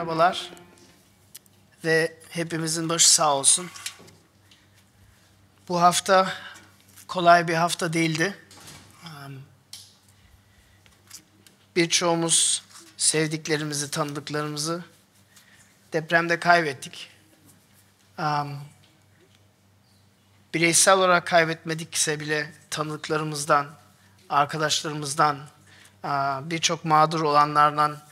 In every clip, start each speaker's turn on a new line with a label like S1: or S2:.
S1: merhabalar ve hepimizin başı sağ olsun. Bu hafta kolay bir hafta değildi. Um, Birçoğumuz sevdiklerimizi, tanıdıklarımızı depremde kaybettik. Bireysel olarak kaybetmedikse bile tanıdıklarımızdan, arkadaşlarımızdan, birçok mağdur olanlardan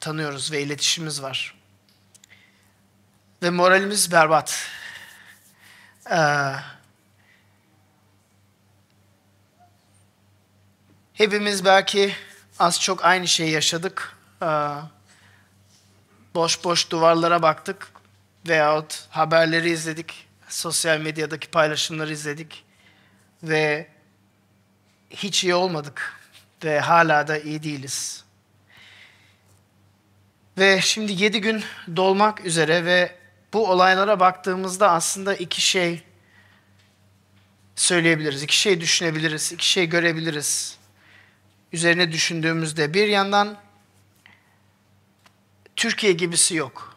S1: tanıyoruz ve iletişimimiz var. Ve moralimiz berbat. Ee, hepimiz belki az çok aynı şeyi yaşadık. Ee, boş boş duvarlara baktık veyahut haberleri izledik, sosyal medyadaki paylaşımları izledik ve hiç iyi olmadık ve hala da iyi değiliz. Ve şimdi yedi gün dolmak üzere ve bu olaylara baktığımızda aslında iki şey söyleyebiliriz, iki şey düşünebiliriz, iki şey görebiliriz. Üzerine düşündüğümüzde bir yandan Türkiye gibisi yok.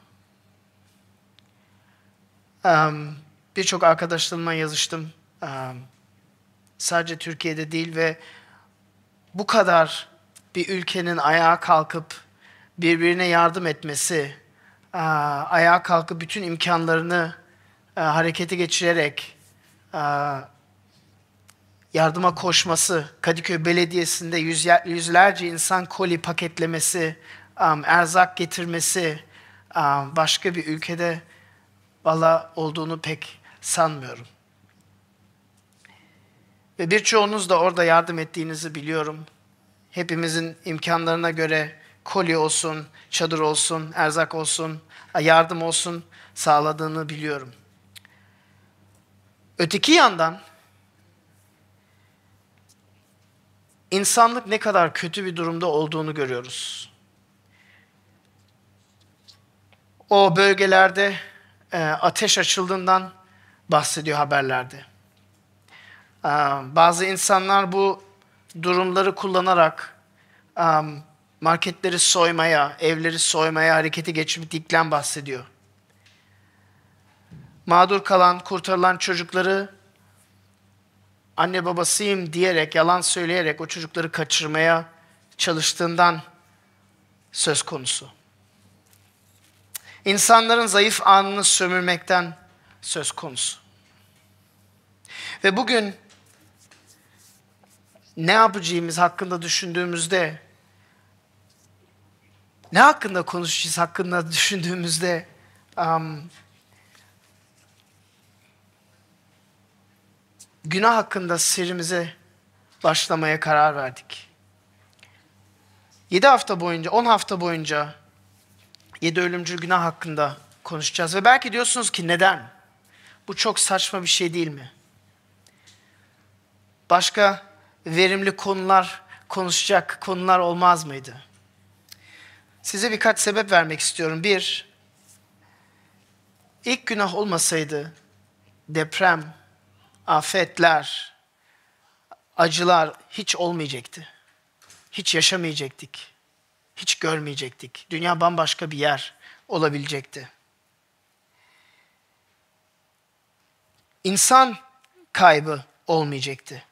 S1: Birçok arkadaşlarımla yazıştım. Sadece Türkiye'de değil ve bu kadar bir ülkenin ayağa kalkıp birbirine yardım etmesi, ayağa kalkıp bütün imkanlarını harekete geçirerek yardıma koşması, Kadıköy Belediyesi'nde yüzlerce insan koli paketlemesi, erzak getirmesi başka bir ülkede valla olduğunu pek sanmıyorum. Ve birçoğunuz da orada yardım ettiğinizi biliyorum. Hepimizin imkanlarına göre koli olsun, çadır olsun, erzak olsun, yardım olsun sağladığını biliyorum. Öteki yandan insanlık ne kadar kötü bir durumda olduğunu görüyoruz. O bölgelerde e, ateş açıldığından bahsediyor haberlerde. Bazı insanlar bu durumları kullanarak marketleri soymaya, evleri soymaya hareketi geçmekten bahsediyor. Mağdur kalan, kurtarılan çocukları anne babasıyım diyerek, yalan söyleyerek o çocukları kaçırmaya çalıştığından söz konusu. İnsanların zayıf anını sömürmekten söz konusu. Ve bugün ne yapacağımız hakkında düşündüğümüzde ne hakkında konuşacağız hakkında düşündüğümüzde um, günah hakkında serimize başlamaya karar verdik. 7 hafta boyunca, 10 hafta boyunca 7 ölümcül günah hakkında konuşacağız. Ve belki diyorsunuz ki neden? Bu çok saçma bir şey değil mi? Başka verimli konular konuşacak konular olmaz mıydı? Size birkaç sebep vermek istiyorum. Bir, ilk günah olmasaydı deprem, afetler, acılar hiç olmayacaktı. Hiç yaşamayacaktık. Hiç görmeyecektik. Dünya bambaşka bir yer olabilecekti. İnsan kaybı olmayacaktı.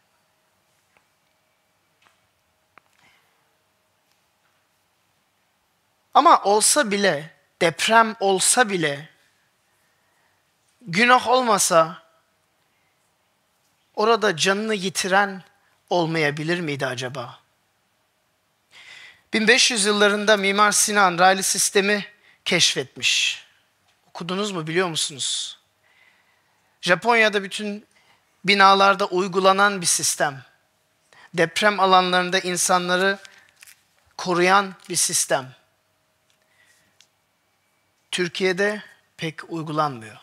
S1: Ama olsa bile, deprem olsa bile, günah olmasa, orada canını yitiren olmayabilir miydi acaba? 1500 yıllarında Mimar Sinan raylı sistemi keşfetmiş. Okudunuz mu biliyor musunuz? Japonya'da bütün binalarda uygulanan bir sistem. Deprem alanlarında insanları koruyan bir sistem. Türkiye'de pek uygulanmıyor.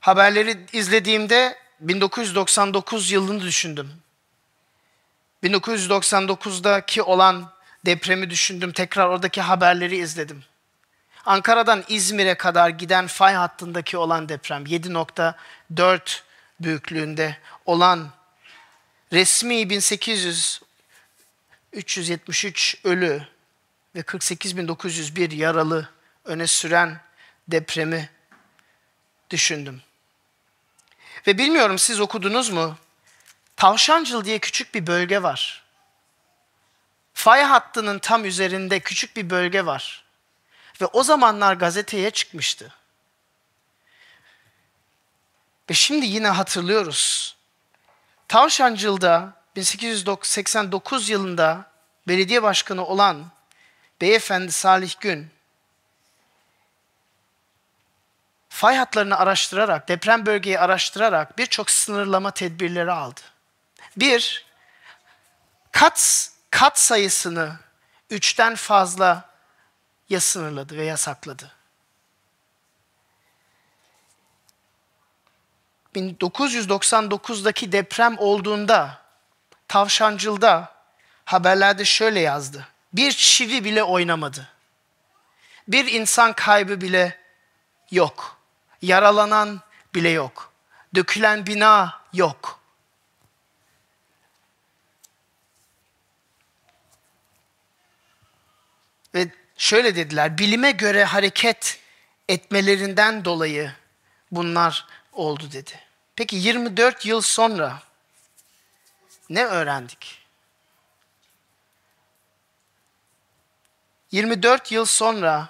S1: Haberleri izlediğimde 1999 yılını düşündüm. 1999'daki olan depremi düşündüm. Tekrar oradaki haberleri izledim. Ankara'dan İzmir'e kadar giden fay hattındaki olan deprem 7.4 büyüklüğünde olan resmi 1800 373 ölü ve 48.901 yaralı öne süren depremi düşündüm. Ve bilmiyorum siz okudunuz mu? Tavşancıl diye küçük bir bölge var. Fay hattının tam üzerinde küçük bir bölge var. Ve o zamanlar gazeteye çıkmıştı. Ve şimdi yine hatırlıyoruz. Tavşancıl'da 1889 yılında belediye başkanı olan beyefendi Salih Gün fay hatlarını araştırarak, deprem bölgeyi araştırarak birçok sınırlama tedbirleri aldı. Bir, kat, kat sayısını üçten fazla ya sınırladı ve yasakladı. 1999'daki deprem olduğunda Tavşancıl'da haberlerde şöyle yazdı. Bir çivi bile oynamadı. Bir insan kaybı bile yok. Yaralanan bile yok. Dökülen bina yok. Ve şöyle dediler, bilime göre hareket etmelerinden dolayı bunlar oldu dedi. Peki 24 yıl sonra ne öğrendik? 24 yıl sonra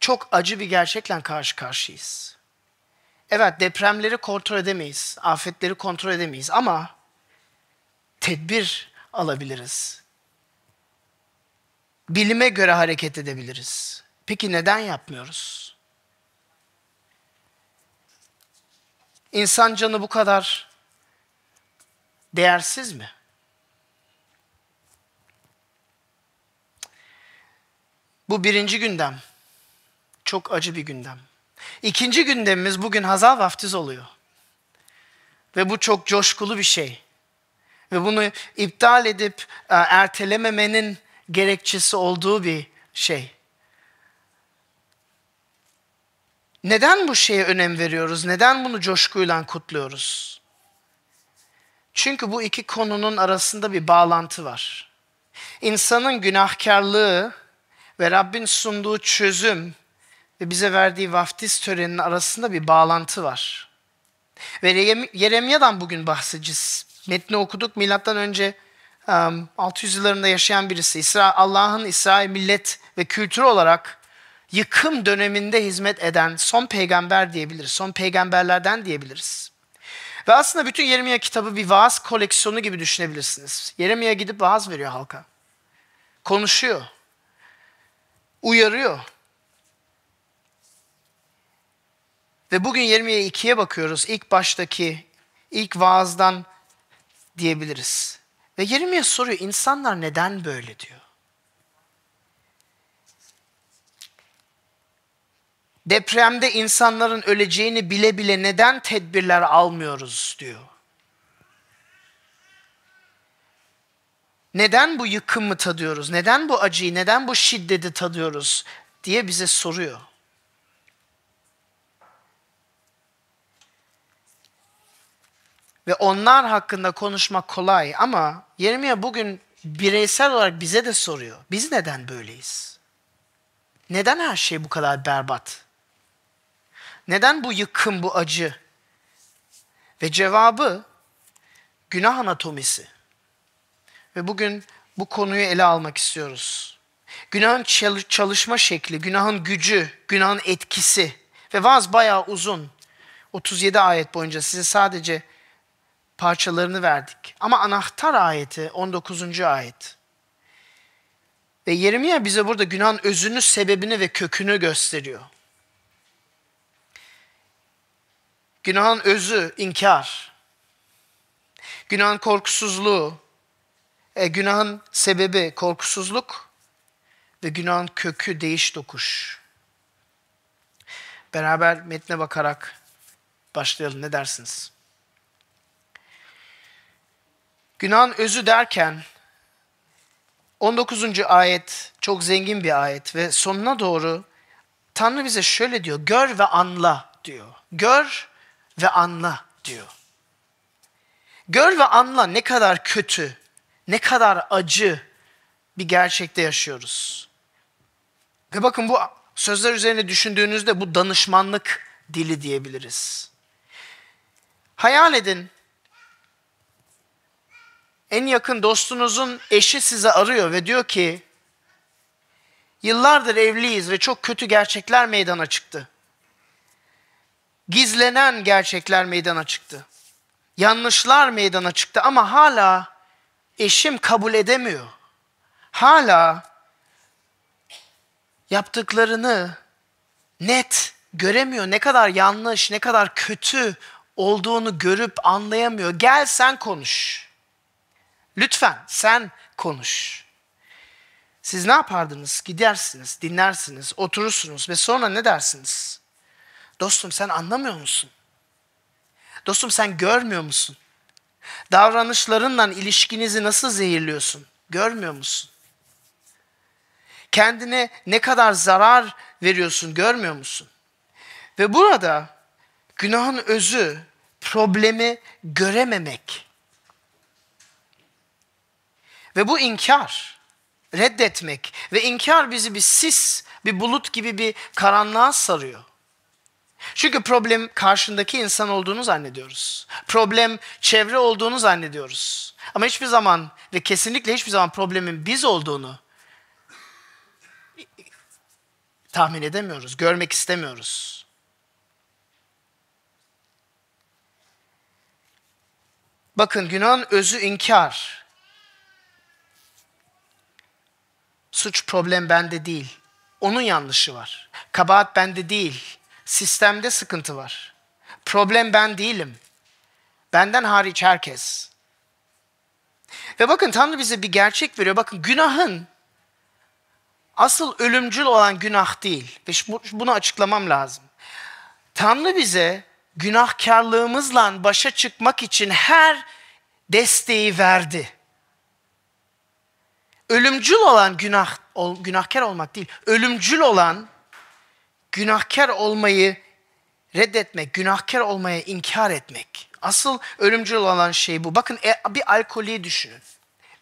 S1: çok acı bir gerçekle karşı karşıyayız. Evet depremleri kontrol edemeyiz, afetleri kontrol edemeyiz ama tedbir alabiliriz. Bilime göre hareket edebiliriz. Peki neden yapmıyoruz? İnsan canı bu kadar değersiz mi? Bu birinci gündem. Çok acı bir gündem. İkinci gündemimiz bugün Hazal vaftiz oluyor. Ve bu çok coşkulu bir şey. Ve bunu iptal edip e, ertelememenin gerekçesi olduğu bir şey. Neden bu şeye önem veriyoruz? Neden bunu coşkuyla kutluyoruz? Çünkü bu iki konunun arasında bir bağlantı var. İnsanın günahkarlığı ve Rabbin sunduğu çözüm ve bize verdiği vaftiz töreninin arasında bir bağlantı var. Ve Yeremya'dan bugün bahsedeceğiz. Metni okuduk. Milattan önce 600 yıllarında yaşayan birisi. Allah'ın İsrail millet ve kültür olarak yıkım döneminde hizmet eden son peygamber diyebiliriz. Son peygamberlerden diyebiliriz. Ve aslında bütün Yeremia kitabı bir vaaz koleksiyonu gibi düşünebilirsiniz. Yeremia gidip vaaz veriyor halka. Konuşuyor. Uyarıyor. Ve bugün Yeremia 2'ye bakıyoruz. İlk baştaki, ilk vaazdan diyebiliriz. Ve Yeremia soruyor, insanlar neden böyle diyor. Depremde insanların öleceğini bile bile neden tedbirler almıyoruz diyor. Neden bu yıkımı tadıyoruz? Neden bu acıyı, neden bu şiddeti tadıyoruz diye bize soruyor. Ve onlar hakkında konuşmak kolay ama Yeremia bugün bireysel olarak bize de soruyor. Biz neden böyleyiz? Neden her şey bu kadar berbat? Neden bu yıkım, bu acı? Ve cevabı günah anatomisi. Ve bugün bu konuyu ele almak istiyoruz. Günahın çalışma şekli, günahın gücü, günahın etkisi. Ve vaaz bayağı uzun. 37 ayet boyunca size sadece parçalarını verdik. Ama anahtar ayeti 19. ayet. Ve Yeremia bize burada günahın özünü, sebebini ve kökünü gösteriyor. Günahın özü inkar. Günahın korkusuzluğu, e, günahın sebebi korkusuzluk ve günahın kökü değiş dokuş. Beraber metne bakarak başlayalım. Ne dersiniz? Günahın özü derken 19. ayet çok zengin bir ayet ve sonuna doğru Tanrı bize şöyle diyor. Gör ve anla diyor. Gör ve anla diyor. Gör ve anla ne kadar kötü, ne kadar acı, bir gerçekte yaşıyoruz. Ve bakın bu sözler üzerine düşündüğünüzde bu danışmanlık dili diyebiliriz. Hayal edin. En yakın dostunuzun eşi sizi arıyor ve diyor ki Yıllardır evliyiz ve çok kötü gerçekler meydana çıktı. Gizlenen gerçekler meydana çıktı. Yanlışlar meydana çıktı ama hala eşim kabul edemiyor. Hala yaptıklarını net göremiyor. Ne kadar yanlış, ne kadar kötü olduğunu görüp anlayamıyor. Gel sen konuş. Lütfen sen konuş. Siz ne yapardınız? Gidersiniz, dinlersiniz, oturursunuz ve sonra ne dersiniz? Dostum sen anlamıyor musun? Dostum sen görmüyor musun? Davranışlarınla ilişkinizi nasıl zehirliyorsun? Görmüyor musun? Kendine ne kadar zarar veriyorsun görmüyor musun? Ve burada günahın özü problemi görememek. Ve bu inkar, reddetmek ve inkar bizi bir sis, bir bulut gibi bir karanlığa sarıyor. Çünkü problem karşındaki insan olduğunu zannediyoruz. Problem çevre olduğunu zannediyoruz. Ama hiçbir zaman ve kesinlikle hiçbir zaman problemin biz olduğunu tahmin edemiyoruz, görmek istemiyoruz. Bakın günahın özü inkar. Suç problem bende değil. Onun yanlışı var. Kabahat bende değil. Sistemde sıkıntı var. Problem ben değilim. Benden hariç herkes. Ve bakın Tanrı bize bir gerçek veriyor. Bakın günahın asıl ölümcül olan günah değil. Ve bunu açıklamam lazım. Tanrı bize günahkarlığımızla başa çıkmak için her desteği verdi. Ölümcül olan günah, günahkar olmak değil, ölümcül olan günahkar olmayı reddetmek, günahkar olmaya inkar etmek. Asıl ölümcül olan şey bu. Bakın e, bir alkolü düşünün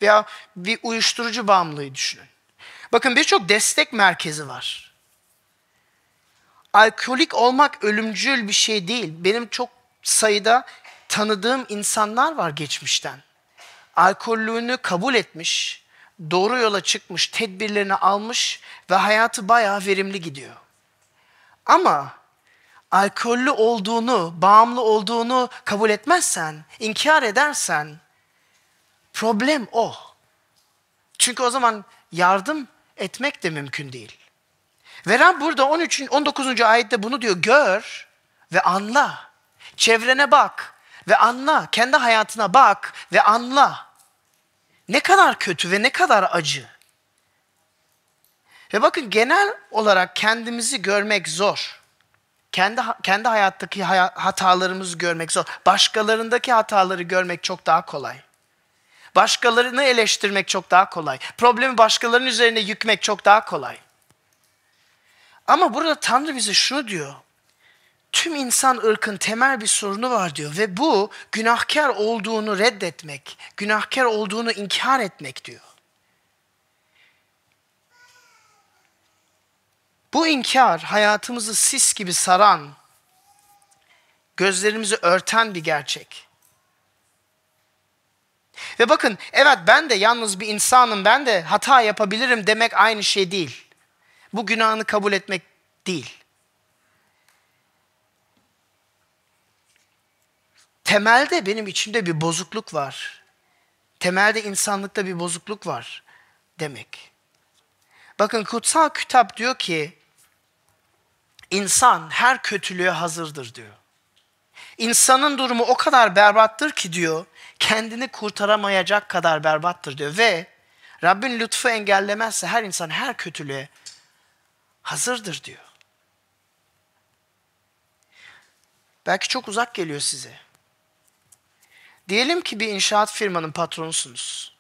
S1: veya bir uyuşturucu bağımlılığı düşünün. Bakın birçok destek merkezi var. Alkolik olmak ölümcül bir şey değil. Benim çok sayıda tanıdığım insanlar var geçmişten. Alkollüğünü kabul etmiş, doğru yola çıkmış, tedbirlerini almış ve hayatı bayağı verimli gidiyor. Ama alkollü olduğunu, bağımlı olduğunu kabul etmezsen, inkar edersen problem o. Çünkü o zaman yardım etmek de mümkün değil. Ve Rab burada 13. 19. ayette bunu diyor. Gör ve anla. Çevrene bak ve anla. Kendi hayatına bak ve anla. Ne kadar kötü ve ne kadar acı. Ve bakın genel olarak kendimizi görmek zor. Kendi kendi hayattaki hatalarımızı görmek zor. Başkalarındaki hataları görmek çok daha kolay. Başkalarını eleştirmek çok daha kolay. Problemi başkalarının üzerine yükmek çok daha kolay. Ama burada Tanrı bize şunu diyor. Tüm insan ırkın temel bir sorunu var diyor ve bu günahkar olduğunu reddetmek, günahkar olduğunu inkar etmek diyor. Bu inkar hayatımızı sis gibi saran, gözlerimizi örten bir gerçek. Ve bakın evet ben de yalnız bir insanım, ben de hata yapabilirim demek aynı şey değil. Bu günahını kabul etmek değil. Temelde benim içimde bir bozukluk var. Temelde insanlıkta bir bozukluk var demek. Bakın kutsal kitap diyor ki insan her kötülüğe hazırdır diyor. İnsanın durumu o kadar berbattır ki diyor, kendini kurtaramayacak kadar berbattır diyor. Ve Rabbin lütfu engellemezse her insan her kötülüğe hazırdır diyor. Belki çok uzak geliyor size. Diyelim ki bir inşaat firmanın patronusunuz.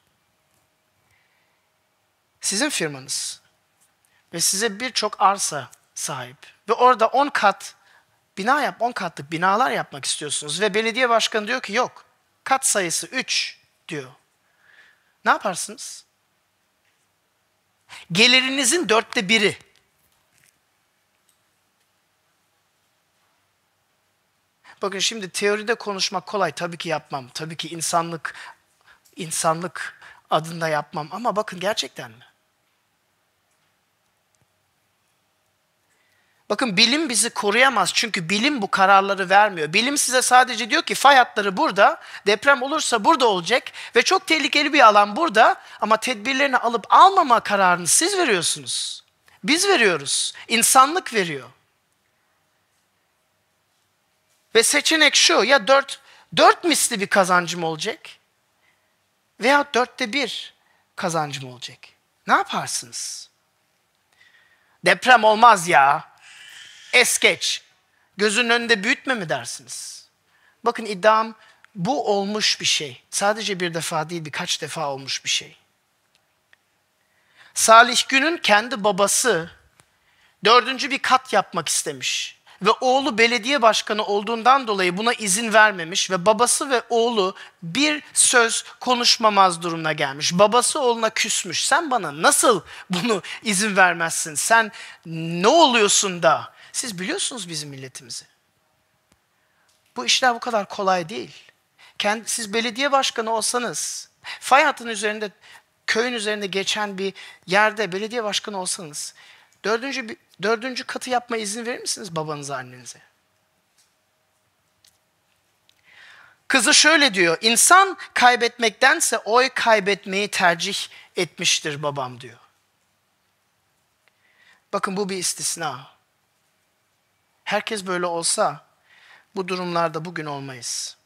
S1: Sizin firmanız ve size birçok arsa sahip ve orada 10 kat bina yap, 10 katlık binalar yapmak istiyorsunuz ve belediye başkanı diyor ki yok. Kat sayısı 3 diyor. Ne yaparsınız? Gelirinizin dörtte biri. Bakın şimdi teoride konuşmak kolay. Tabii ki yapmam. Tabii ki insanlık insanlık adında yapmam. Ama bakın gerçekten mi? Bakın bilim bizi koruyamaz çünkü bilim bu kararları vermiyor. Bilim size sadece diyor ki fay hatları burada, deprem olursa burada olacak ve çok tehlikeli bir alan burada ama tedbirlerini alıp almama kararını siz veriyorsunuz. Biz veriyoruz. İnsanlık veriyor. Ve seçenek şu ya dört, dört misli bir kazancım olacak veya dörtte bir kazancım olacak. Ne yaparsınız? Deprem olmaz ya es geç. Gözünün önünde büyütme mi dersiniz? Bakın iddiam bu olmuş bir şey. Sadece bir defa değil birkaç defa olmuş bir şey. Salih Gün'ün kendi babası dördüncü bir kat yapmak istemiş. Ve oğlu belediye başkanı olduğundan dolayı buna izin vermemiş ve babası ve oğlu bir söz konuşmamaz durumuna gelmiş. Babası oğluna küsmüş. Sen bana nasıl bunu izin vermezsin? Sen ne oluyorsun da siz biliyorsunuz bizim milletimizi. Bu işler bu kadar kolay değil. Kendi, siz belediye başkanı olsanız, fay hattının üzerinde, köyün üzerinde geçen bir yerde belediye başkanı olsanız, dördüncü, dördüncü katı yapma izin verir misiniz babanıza, annenize? Kızı şöyle diyor, insan kaybetmektense oy kaybetmeyi tercih etmiştir babam diyor. Bakın bu bir istisna. Herkes böyle olsa bu durumlarda bugün olmayız.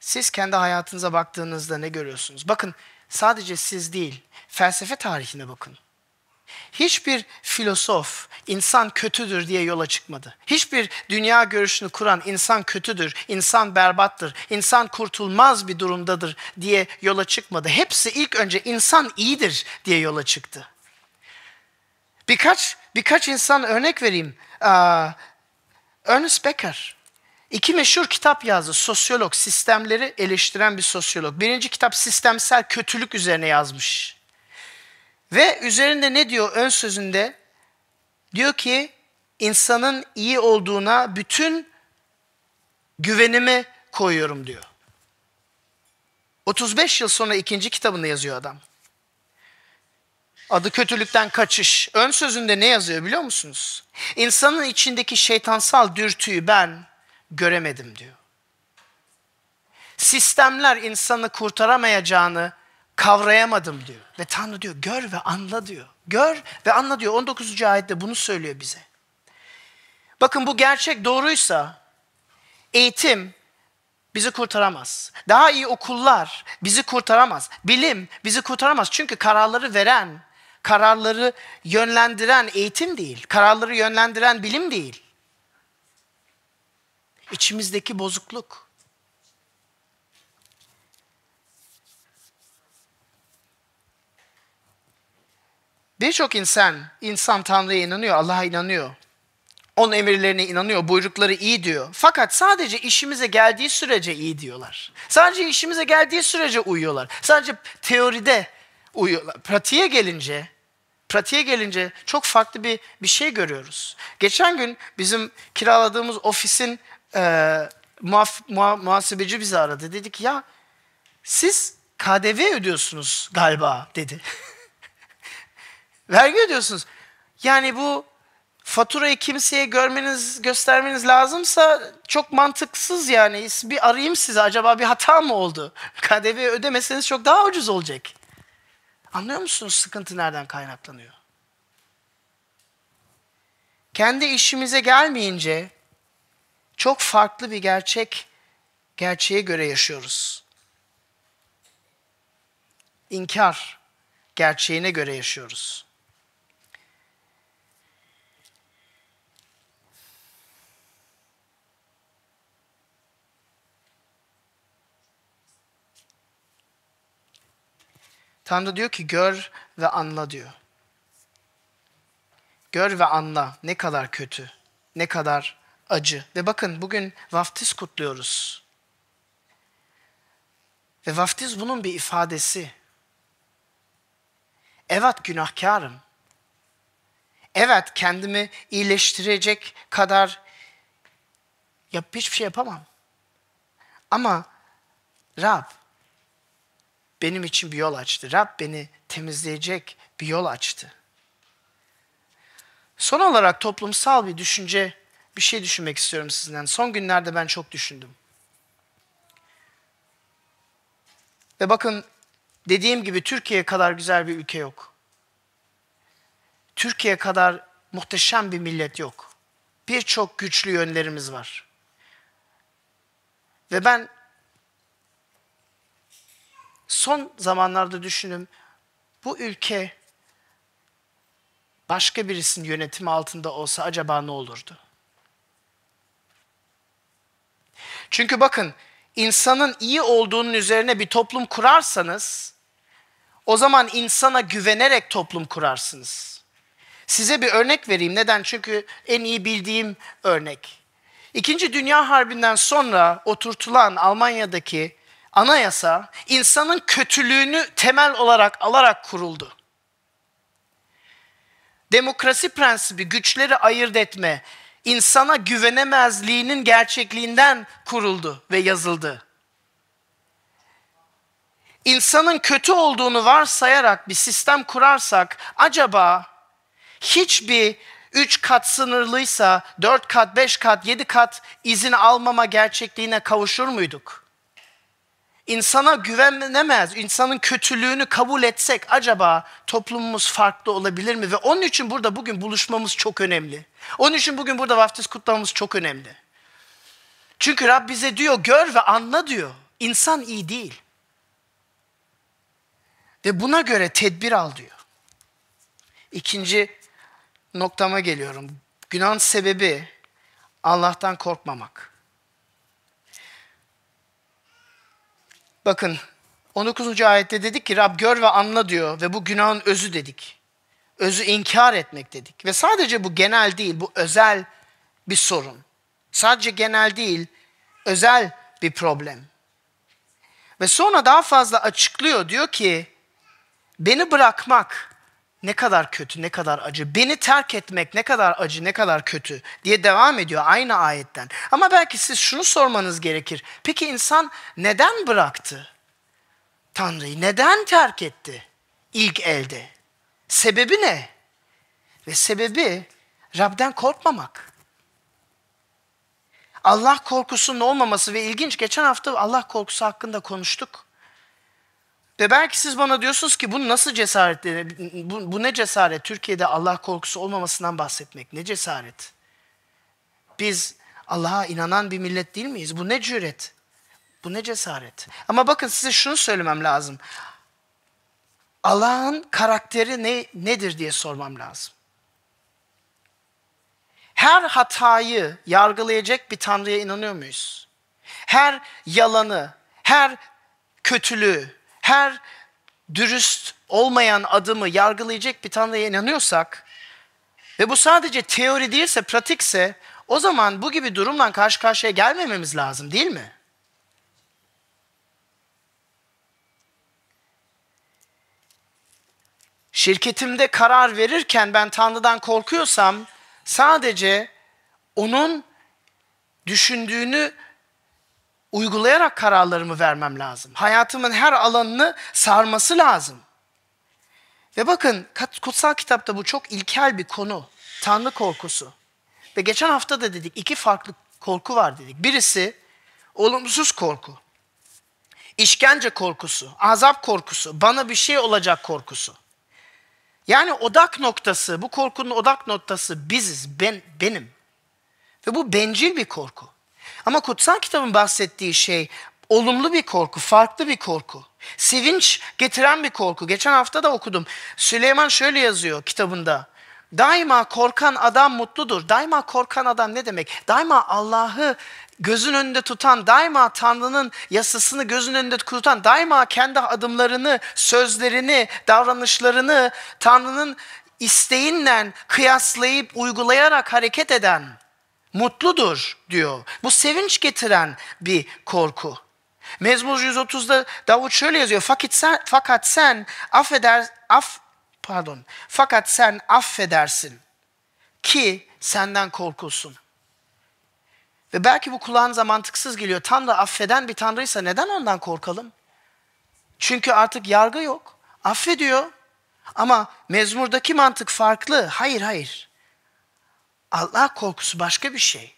S1: Siz kendi hayatınıza baktığınızda ne görüyorsunuz? Bakın sadece siz değil, felsefe tarihine bakın. Hiçbir filozof insan kötüdür diye yola çıkmadı. Hiçbir dünya görüşünü kuran insan kötüdür, insan berbattır, insan kurtulmaz bir durumdadır diye yola çıkmadı. Hepsi ilk önce insan iyidir diye yola çıktı. Birkaç birkaç insan örnek vereyim. Ernest Becker iki meşhur kitap yazdı. Sosyolog, sistemleri eleştiren bir sosyolog. Birinci kitap sistemsel kötülük üzerine yazmış. Ve üzerinde ne diyor ön sözünde? Diyor ki insanın iyi olduğuna bütün güvenimi koyuyorum diyor. 35 yıl sonra ikinci kitabında yazıyor adam. Adı kötülükten kaçış. Ön sözünde ne yazıyor biliyor musunuz? İnsanın içindeki şeytansal dürtüyü ben göremedim diyor. Sistemler insanı kurtaramayacağını kavrayamadım diyor. Ve Tanrı diyor gör ve anla diyor. Gör ve anla diyor. 19. ayette bunu söylüyor bize. Bakın bu gerçek doğruysa eğitim bizi kurtaramaz. Daha iyi okullar bizi kurtaramaz. Bilim bizi kurtaramaz. Çünkü kararları veren, kararları yönlendiren eğitim değil, kararları yönlendiren bilim değil. İçimizdeki bozukluk. Birçok insan, insan Tanrı'ya inanıyor, Allah'a inanıyor. Onun emirlerine inanıyor, buyrukları iyi diyor. Fakat sadece işimize geldiği sürece iyi diyorlar. Sadece işimize geldiği sürece uyuyorlar. Sadece teoride uyuyorlar. Pratiğe gelince pratiğe gelince çok farklı bir bir şey görüyoruz. Geçen gün bizim kiraladığımız ofisin e, muhaf, muha, muhasebeci bizi aradı. Dedi ki ya siz KDV ödüyorsunuz galiba dedi. Vergi ödüyorsunuz. Yani bu faturayı kimseye görmeniz, göstermeniz lazımsa çok mantıksız yani. Bir arayayım size acaba bir hata mı oldu? KDV ödemeseniz çok daha ucuz olacak. Anlıyor musunuz sıkıntı nereden kaynaklanıyor? Kendi işimize gelmeyince çok farklı bir gerçek gerçeğe göre yaşıyoruz. İnkar gerçeğine göre yaşıyoruz. Tanrı diyor ki gör ve anla diyor. Gör ve anla ne kadar kötü, ne kadar acı. Ve bakın bugün vaftiz kutluyoruz. Ve vaftiz bunun bir ifadesi. Evet günahkarım. Evet kendimi iyileştirecek kadar yap hiçbir şey yapamam. Ama Rab benim için bir yol açtı. Rab beni temizleyecek bir yol açtı. Son olarak toplumsal bir düşünce, bir şey düşünmek istiyorum sizden. Son günlerde ben çok düşündüm. Ve bakın dediğim gibi Türkiye kadar güzel bir ülke yok. Türkiye kadar muhteşem bir millet yok. Birçok güçlü yönlerimiz var. Ve ben son zamanlarda düşündüm. Bu ülke başka birisinin yönetimi altında olsa acaba ne olurdu? Çünkü bakın insanın iyi olduğunun üzerine bir toplum kurarsanız o zaman insana güvenerek toplum kurarsınız. Size bir örnek vereyim. Neden? Çünkü en iyi bildiğim örnek. İkinci Dünya Harbi'nden sonra oturtulan Almanya'daki anayasa insanın kötülüğünü temel olarak alarak kuruldu. Demokrasi prensibi güçleri ayırt etme, insana güvenemezliğinin gerçekliğinden kuruldu ve yazıldı. İnsanın kötü olduğunu varsayarak bir sistem kurarsak acaba hiçbir üç kat sınırlıysa dört kat, beş kat, yedi kat izin almama gerçekliğine kavuşur muyduk? İnsana güvenemez, insanın kötülüğünü kabul etsek acaba toplumumuz farklı olabilir mi? Ve onun için burada bugün buluşmamız çok önemli. Onun için bugün burada vaftiz kutlamamız çok önemli. Çünkü Rab bize diyor gör ve anla diyor. İnsan iyi değil. Ve buna göre tedbir al diyor. İkinci noktama geliyorum. Günahın sebebi Allah'tan korkmamak. Bakın 19. ayette dedik ki Rab gör ve anla diyor ve bu günahın özü dedik. Özü inkar etmek dedik. Ve sadece bu genel değil, bu özel bir sorun. Sadece genel değil, özel bir problem. Ve sonra daha fazla açıklıyor. Diyor ki beni bırakmak ne kadar kötü, ne kadar acı. Beni terk etmek ne kadar acı, ne kadar kötü diye devam ediyor aynı ayetten. Ama belki siz şunu sormanız gerekir. Peki insan neden bıraktı Tanrı'yı? Neden terk etti ilk elde? Sebebi ne? Ve sebebi Rab'den korkmamak. Allah korkusunun olmaması ve ilginç geçen hafta Allah korkusu hakkında konuştuk. Ve belki siz bana diyorsunuz ki bu nasıl cesaret? Bu, bu ne cesaret? Türkiye'de Allah korkusu olmamasından bahsetmek. Ne cesaret? Biz Allah'a inanan bir millet değil miyiz? Bu ne cüret? Bu ne cesaret? Ama bakın size şunu söylemem lazım. Allah'ın karakteri ne, nedir diye sormam lazım. Her hatayı yargılayacak bir Tanrı'ya inanıyor muyuz? Her yalanı, her kötülüğü, her dürüst olmayan adımı yargılayacak bir Tanrı'ya inanıyorsak ve bu sadece teori değilse, pratikse o zaman bu gibi durumla karşı karşıya gelmememiz lazım değil mi? Şirketimde karar verirken ben Tanrı'dan korkuyorsam sadece onun düşündüğünü uygulayarak kararlarımı vermem lazım. Hayatımın her alanını sarması lazım. Ve bakın kutsal kitapta bu çok ilkel bir konu. Tanrı korkusu. Ve geçen hafta da dedik iki farklı korku var dedik. Birisi olumsuz korku. İşkence korkusu, azap korkusu, bana bir şey olacak korkusu. Yani odak noktası, bu korkunun odak noktası biziz, ben, benim. Ve bu bencil bir korku. Ama kutsal kitabın bahsettiği şey olumlu bir korku, farklı bir korku. Sevinç getiren bir korku. Geçen hafta da okudum. Süleyman şöyle yazıyor kitabında. Daima korkan adam mutludur. Daima korkan adam ne demek? Daima Allah'ı gözün önünde tutan, daima Tanrı'nın yasasını gözün önünde tutan, daima kendi adımlarını, sözlerini, davranışlarını Tanrı'nın isteğinden kıyaslayıp uygulayarak hareket eden mutludur diyor. Bu sevinç getiren bir korku. Mezmur 130'da Davut şöyle yazıyor. Fakat sen, fakat sen affeder, af, pardon. Fakat sen affedersin ki senden korkulsun. Ve belki bu kulağınıza mantıksız geliyor. Tanrı affeden bir tanrıysa neden ondan korkalım? Çünkü artık yargı yok. Affediyor. Ama mezmurdaki mantık farklı. Hayır hayır. Allah korkusu başka bir şey.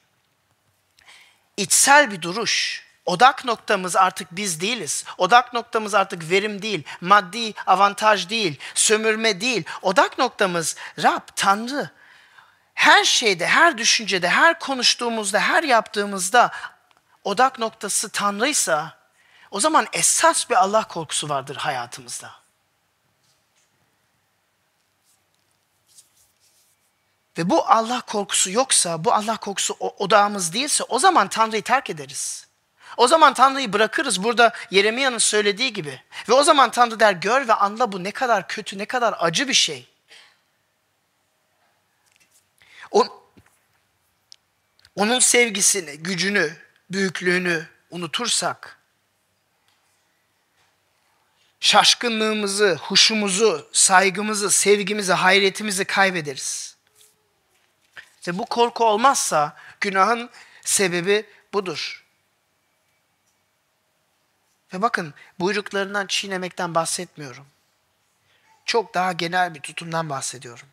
S1: İçsel bir duruş. Odak noktamız artık biz değiliz. Odak noktamız artık verim değil, maddi avantaj değil, sömürme değil. Odak noktamız Rab, Tanrı. Her şeyde, her düşüncede, her konuştuğumuzda, her yaptığımızda odak noktası Tanrıysa o zaman esas bir Allah korkusu vardır hayatımızda. Ve bu Allah korkusu yoksa, bu Allah korkusu odağımız değilse o zaman Tanrı'yı terk ederiz. O zaman Tanrı'yı bırakırız burada Yeremiya'nın söylediği gibi. Ve o zaman Tanrı der gör ve anla bu ne kadar kötü, ne kadar acı bir şey. O, onun sevgisini, gücünü, büyüklüğünü unutursak, şaşkınlığımızı, huşumuzu, saygımızı, sevgimizi, hayretimizi kaybederiz. Ve bu korku olmazsa günahın sebebi budur. Ve bakın buyruklarından çiğnemekten bahsetmiyorum. Çok daha genel bir tutumdan bahsediyorum.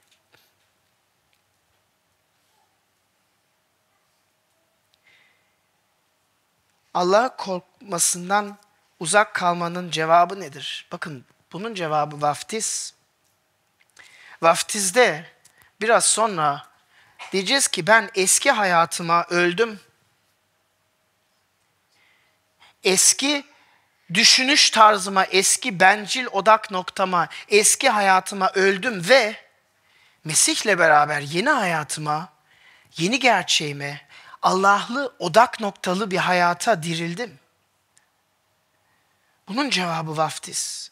S1: Allah'a korkmasından uzak kalmanın cevabı nedir? Bakın bunun cevabı vaftiz. Vaftizde biraz sonra diyeceğiz ki ben eski hayatıma öldüm. Eski düşünüş tarzıma, eski bencil odak noktama, eski hayatıma öldüm ve Mesih'le beraber yeni hayatıma, yeni gerçeğime, Allah'lı odak noktalı bir hayata dirildim. Bunun cevabı vaftiz.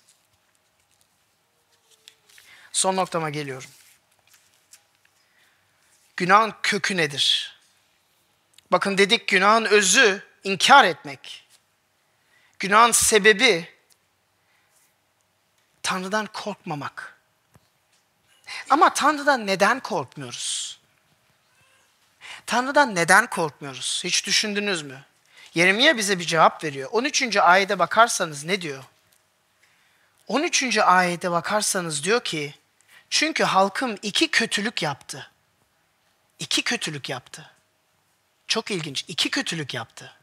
S1: Son noktama geliyorum. Günahın kökü nedir? Bakın dedik günahın özü inkar etmek. Günahın sebebi Tanrı'dan korkmamak. Ama Tanrı'dan neden korkmuyoruz? Tanrı'dan neden korkmuyoruz? Hiç düşündünüz mü? Yeremiye bize bir cevap veriyor. 13. ayete bakarsanız ne diyor? 13. ayete bakarsanız diyor ki, çünkü halkım iki kötülük yaptı. İki kötülük yaptı. Çok ilginç. İki kötülük yaptı.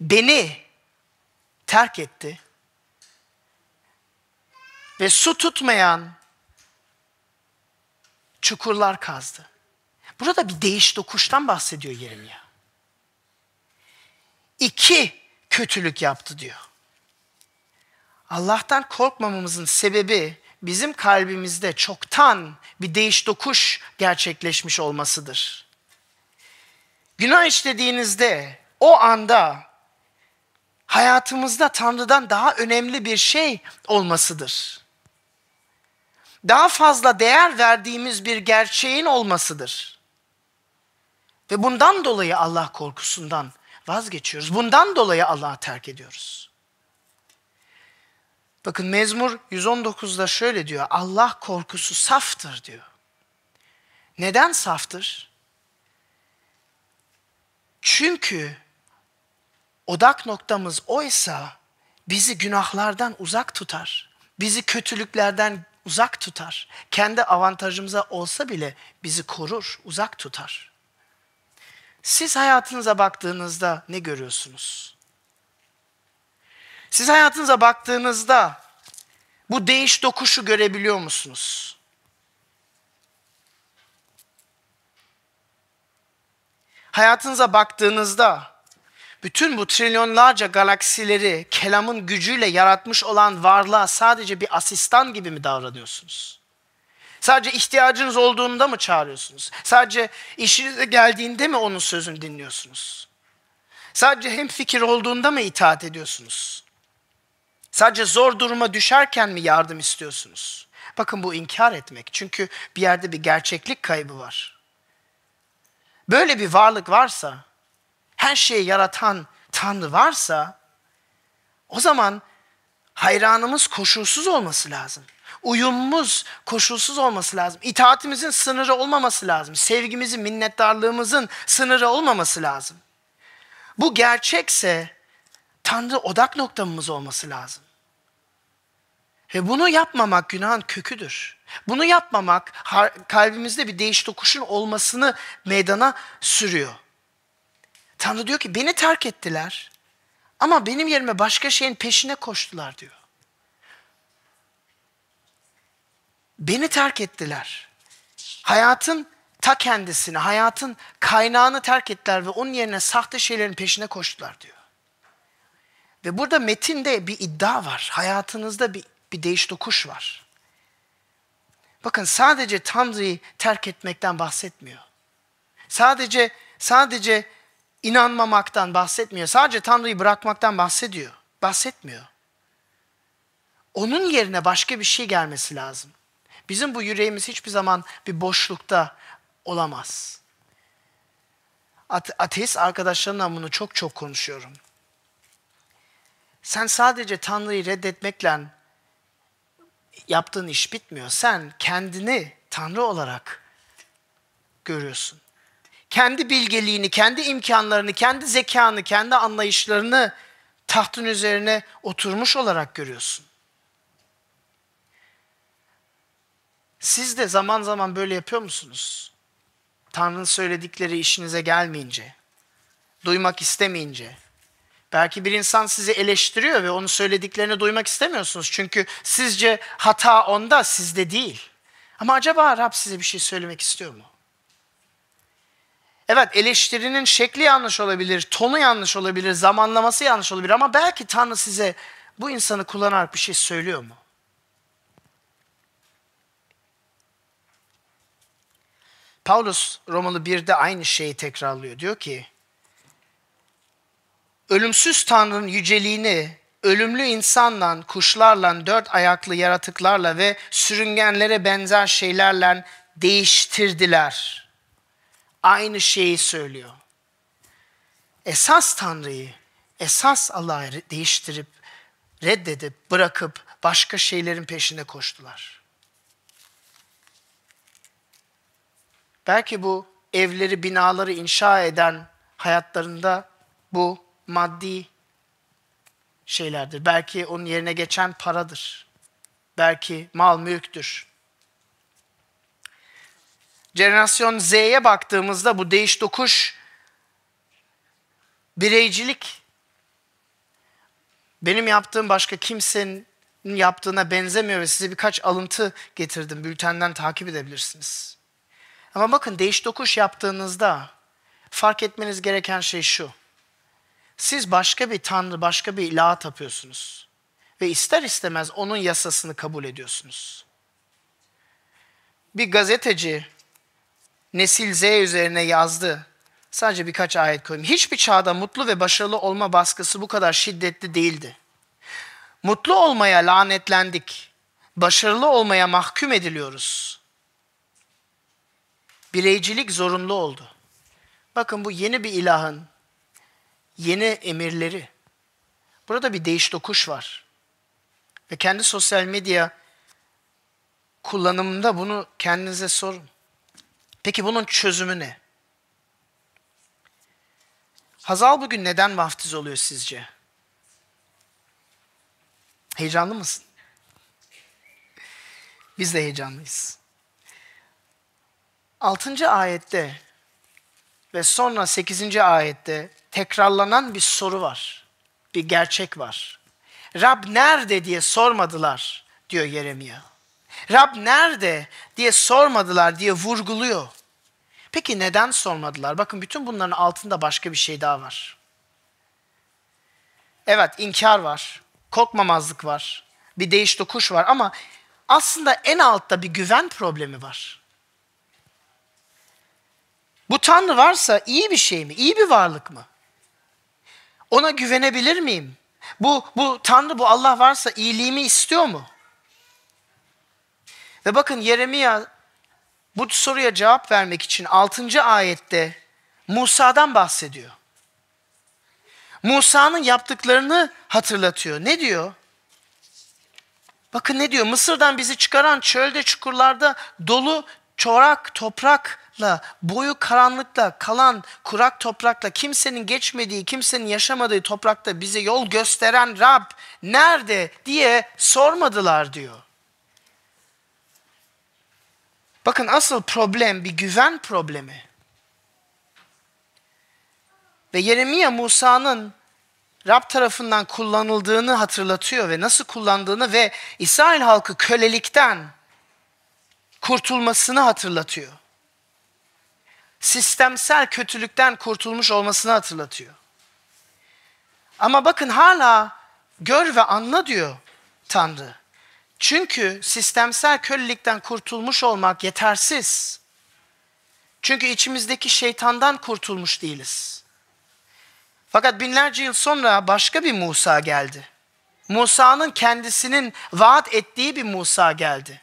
S1: Beni terk etti. Ve su tutmayan çukurlar kazdı. Burada bir değiş dokuştan bahsediyor Yeremia. İki kötülük yaptı diyor. Allah'tan korkmamamızın sebebi bizim kalbimizde çoktan bir değiş dokuş gerçekleşmiş olmasıdır. Günah işlediğinizde o anda hayatımızda Tanrı'dan daha önemli bir şey olmasıdır. Daha fazla değer verdiğimiz bir gerçeğin olmasıdır. Ve bundan dolayı Allah korkusundan vazgeçiyoruz. Bundan dolayı Allah'ı terk ediyoruz. Bakın Mezmur 119'da şöyle diyor. Allah korkusu saftır diyor. Neden saftır? Çünkü odak noktamız oysa bizi günahlardan uzak tutar. Bizi kötülüklerden uzak tutar. Kendi avantajımıza olsa bile bizi korur, uzak tutar. Siz hayatınıza baktığınızda ne görüyorsunuz? Siz hayatınıza baktığınızda bu değiş dokuşu görebiliyor musunuz? Hayatınıza baktığınızda bütün bu trilyonlarca galaksileri kelamın gücüyle yaratmış olan varlığa sadece bir asistan gibi mi davranıyorsunuz? Sadece ihtiyacınız olduğunda mı çağırıyorsunuz? Sadece işinize geldiğinde mi onun sözünü dinliyorsunuz? Sadece hem fikir olduğunda mı itaat ediyorsunuz? Sadece zor duruma düşerken mi yardım istiyorsunuz? Bakın bu inkar etmek. Çünkü bir yerde bir gerçeklik kaybı var. Böyle bir varlık varsa, her şeyi yaratan Tanrı varsa, o zaman hayranımız koşulsuz olması lazım. Uyumumuz koşulsuz olması lazım. İtaatimizin sınırı olmaması lazım. Sevgimizin, minnettarlığımızın sınırı olmaması lazım. Bu gerçekse Tanrı odak noktamız olması lazım. Ve bunu yapmamak günahın köküdür. Bunu yapmamak kalbimizde bir değiş tokuşun olmasını meydana sürüyor. Tanrı diyor ki beni terk ettiler ama benim yerime başka şeyin peşine koştular diyor. Beni terk ettiler. Hayatın ta kendisini, hayatın kaynağını terk ettiler ve onun yerine sahte şeylerin peşine koştular diyor. Ve burada metinde bir iddia var. Hayatınızda bir, bir değiş tokuş var. Bakın sadece Tanrı'yı terk etmekten bahsetmiyor. Sadece sadece inanmamaktan bahsetmiyor. Sadece Tanrı'yı bırakmaktan bahsediyor. Bahsetmiyor. Onun yerine başka bir şey gelmesi lazım. Bizim bu yüreğimiz hiçbir zaman bir boşlukta olamaz. Ateist arkadaşlarımla bunu çok çok konuşuyorum. Sen sadece Tanrı'yı reddetmekle yaptığın iş bitmiyor. Sen kendini Tanrı olarak görüyorsun. Kendi bilgeliğini, kendi imkanlarını, kendi zekanı, kendi anlayışlarını tahtın üzerine oturmuş olarak görüyorsun. Siz de zaman zaman böyle yapıyor musunuz? Tanrı'nın söyledikleri işinize gelmeyince, duymak istemeyince. Belki bir insan sizi eleştiriyor ve onun söylediklerini duymak istemiyorsunuz. Çünkü sizce hata onda, sizde değil. Ama acaba Rab size bir şey söylemek istiyor mu? Evet eleştirinin şekli yanlış olabilir, tonu yanlış olabilir, zamanlaması yanlış olabilir ama belki Tanrı size bu insanı kullanarak bir şey söylüyor mu? Paulus Romalı 1'de aynı şeyi tekrarlıyor. Diyor ki, ölümsüz Tanrı'nın yüceliğini ölümlü insanla, kuşlarla, dört ayaklı yaratıklarla ve sürüngenlere benzer şeylerle değiştirdiler. Aynı şeyi söylüyor. Esas Tanrı'yı, esas Allah'ı değiştirip, reddedip, bırakıp başka şeylerin peşine koştular. Belki bu evleri, binaları inşa eden hayatlarında bu maddi şeylerdir. Belki onun yerine geçen paradır. Belki mal mülktür. Jenerasyon Z'ye baktığımızda bu değiş dokuş bireycilik benim yaptığım başka kimsenin yaptığına benzemiyor ve size birkaç alıntı getirdim. Bültenden takip edebilirsiniz. Ama bakın değiş dokuş yaptığınızda fark etmeniz gereken şey şu. Siz başka bir tanrı, başka bir ilaha tapıyorsunuz. Ve ister istemez onun yasasını kabul ediyorsunuz. Bir gazeteci Nesil Z üzerine yazdı. Sadece birkaç ayet koyayım. Hiçbir çağda mutlu ve başarılı olma baskısı bu kadar şiddetli değildi. Mutlu olmaya lanetlendik. Başarılı olmaya mahkum ediliyoruz bireycilik zorunlu oldu. Bakın bu yeni bir ilahın yeni emirleri. Burada bir değiş dokuş var. Ve kendi sosyal medya kullanımında bunu kendinize sorun. Peki bunun çözümü ne? Hazal bugün neden vaftiz oluyor sizce? Heyecanlı mısın? Biz de heyecanlıyız. 6. ayette ve sonra 8. ayette tekrarlanan bir soru var. Bir gerçek var. Rab nerede diye sormadılar diyor Yeremia. Rab nerede diye sormadılar diye vurguluyor. Peki neden sormadılar? Bakın bütün bunların altında başka bir şey daha var. Evet inkar var, korkmamazlık var, bir değiş dokuş var ama aslında en altta bir güven problemi var. Bu Tanrı varsa iyi bir şey mi? İyi bir varlık mı? Ona güvenebilir miyim? Bu, bu Tanrı, bu Allah varsa iyiliğimi istiyor mu? Ve bakın Yeremia bu soruya cevap vermek için 6. ayette Musa'dan bahsediyor. Musa'nın yaptıklarını hatırlatıyor. Ne diyor? Bakın ne diyor? Mısır'dan bizi çıkaran çölde çukurlarda dolu çorak toprakla, boyu karanlıkla kalan kurak toprakla, kimsenin geçmediği, kimsenin yaşamadığı toprakta bize yol gösteren Rab nerede diye sormadılar diyor. Bakın asıl problem bir güven problemi. Ve Yeremia Musa'nın Rab tarafından kullanıldığını hatırlatıyor ve nasıl kullandığını ve İsrail halkı kölelikten kurtulmasını hatırlatıyor. Sistemsel kötülükten kurtulmuş olmasını hatırlatıyor. Ama bakın hala gör ve anla diyor Tanrı. Çünkü sistemsel kölelikten kurtulmuş olmak yetersiz. Çünkü içimizdeki şeytandan kurtulmuş değiliz. Fakat binlerce yıl sonra başka bir Musa geldi. Musa'nın kendisinin vaat ettiği bir Musa geldi.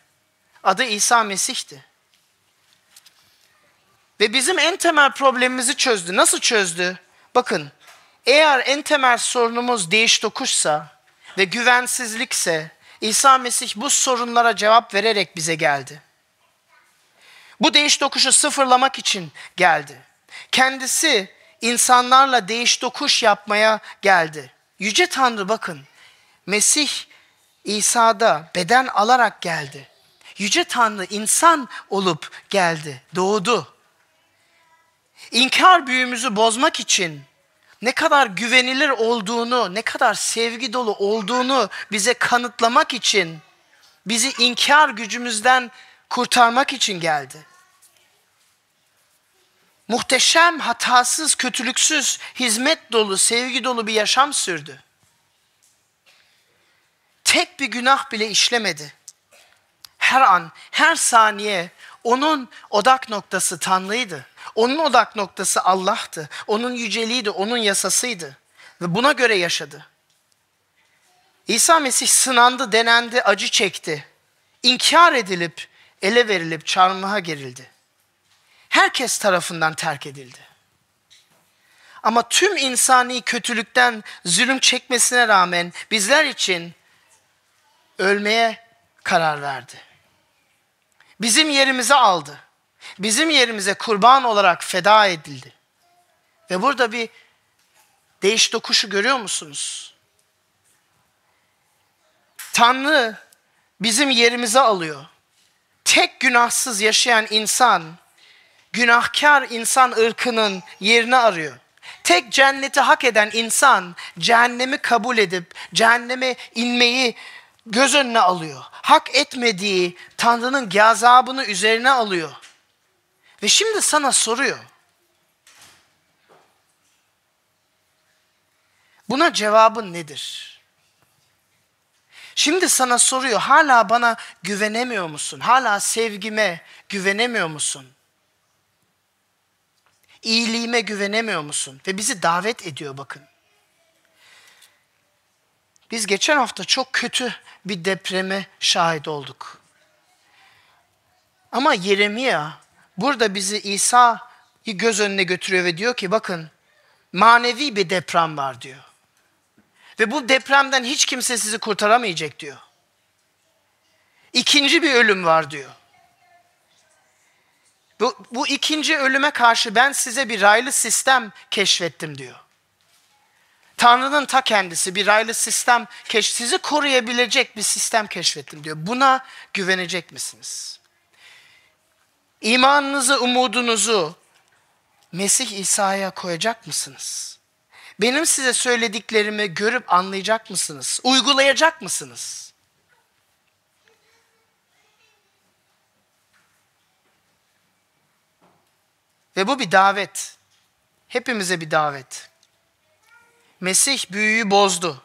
S1: Adı İsa Mesih'ti. Ve bizim en temel problemimizi çözdü. Nasıl çözdü? Bakın, eğer en temel sorunumuz değiş tokuşsa ve güvensizlikse İsa Mesih bu sorunlara cevap vererek bize geldi. Bu değiş tokuşu sıfırlamak için geldi. Kendisi insanlarla değiş tokuş yapmaya geldi. Yüce Tanrı bakın, Mesih İsa'da beden alarak geldi. Yüce Tanrı insan olup geldi, doğdu. İnkar büyümüzü bozmak için ne kadar güvenilir olduğunu, ne kadar sevgi dolu olduğunu bize kanıtlamak için, bizi inkar gücümüzden kurtarmak için geldi. Muhteşem, hatasız, kötülüksüz, hizmet dolu, sevgi dolu bir yaşam sürdü. Tek bir günah bile işlemedi. Her an, her saniye onun odak noktası Tanrı'ydı. Onun odak noktası Allah'tı. Onun yüceliğiydi, onun yasasıydı. Ve buna göre yaşadı. İsa Mesih sınandı, denendi, acı çekti. İnkar edilip, ele verilip çarmıha gerildi. Herkes tarafından terk edildi. Ama tüm insani kötülükten zulüm çekmesine rağmen bizler için ölmeye karar verdi. Bizim yerimizi aldı bizim yerimize kurban olarak feda edildi. Ve burada bir değiş dokuşu görüyor musunuz? Tanrı bizim yerimize alıyor. Tek günahsız yaşayan insan, günahkar insan ırkının yerini arıyor. Tek cenneti hak eden insan cehennemi kabul edip cehenneme inmeyi göz önüne alıyor. Hak etmediği Tanrı'nın gazabını üzerine alıyor. Ve şimdi sana soruyor. Buna cevabın nedir? Şimdi sana soruyor, hala bana güvenemiyor musun? Hala sevgime güvenemiyor musun? İyiliğime güvenemiyor musun? Ve bizi davet ediyor bakın. Biz geçen hafta çok kötü bir depreme şahit olduk. Ama Yeremia Burada bizi İsa'yı göz önüne götürüyor ve diyor ki bakın manevi bir deprem var diyor. Ve bu depremden hiç kimse sizi kurtaramayacak diyor. İkinci bir ölüm var diyor. Bu, bu ikinci ölüme karşı ben size bir raylı sistem keşfettim diyor. Tanrı'nın ta kendisi bir raylı sistem keş sizi koruyabilecek bir sistem keşfettim diyor. Buna güvenecek misiniz? İmanınızı, umudunuzu Mesih İsa'ya koyacak mısınız? Benim size söylediklerimi görüp anlayacak mısınız? Uygulayacak mısınız? Ve bu bir davet. Hepimize bir davet. Mesih büyüyü bozdu.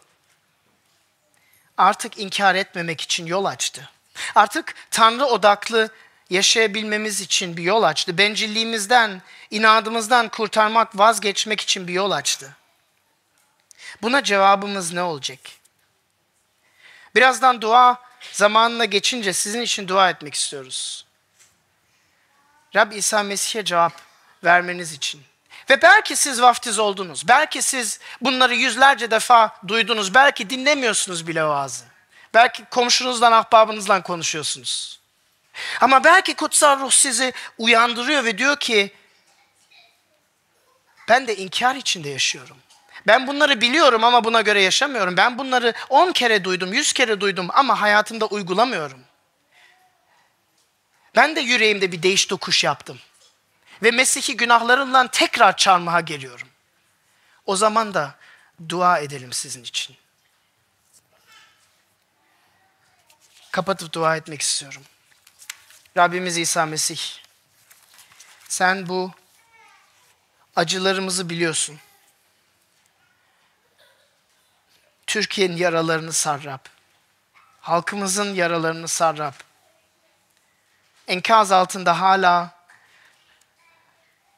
S1: Artık inkar etmemek için yol açtı. Artık Tanrı odaklı yaşayabilmemiz için bir yol açtı. Bencilliğimizden, inadımızdan kurtarmak, vazgeçmek için bir yol açtı. Buna cevabımız ne olacak? Birazdan dua zamanına geçince sizin için dua etmek istiyoruz. Rab İsa Mesih'e cevap vermeniz için. Ve belki siz vaftiz oldunuz. Belki siz bunları yüzlerce defa duydunuz. Belki dinlemiyorsunuz bile vaazı. Belki komşunuzdan, ahbabınızla konuşuyorsunuz. Ama belki kutsal ruh sizi uyandırıyor ve diyor ki ben de inkar içinde yaşıyorum. Ben bunları biliyorum ama buna göre yaşamıyorum. Ben bunları on kere duydum, yüz kere duydum ama hayatımda uygulamıyorum. Ben de yüreğimde bir değiş dokuş yaptım. Ve Mesih'i günahlarımla tekrar çarmıha geliyorum. O zaman da dua edelim sizin için. Kapatıp dua etmek istiyorum. Rabbimiz İsa Mesih, sen bu acılarımızı biliyorsun. Türkiye'nin yaralarını sar Rab. Halkımızın yaralarını sar Rab. Enkaz altında hala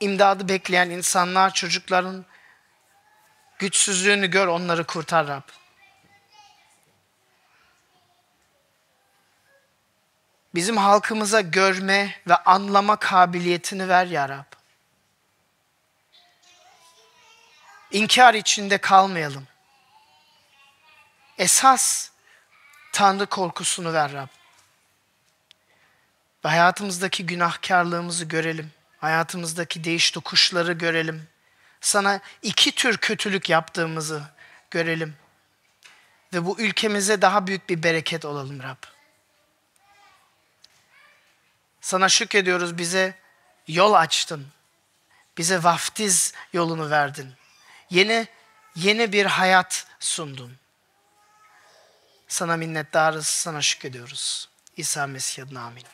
S1: imdadı bekleyen insanlar, çocukların güçsüzlüğünü gör, onları kurtar Rab. Bizim halkımıza görme ve anlama kabiliyetini ver ya Rab. İnkar içinde kalmayalım. Esas Tanrı korkusunu ver Rab. Ve hayatımızdaki günahkarlığımızı görelim. Hayatımızdaki değiş tokuşları görelim. Sana iki tür kötülük yaptığımızı görelim. Ve bu ülkemize daha büyük bir bereket olalım Rab. Sana şükrediyoruz bize yol açtın. Bize vaftiz yolunu verdin. Yeni yeni bir hayat sundun. Sana minnettarız, sana şükrediyoruz. İsa Mesih adına amin.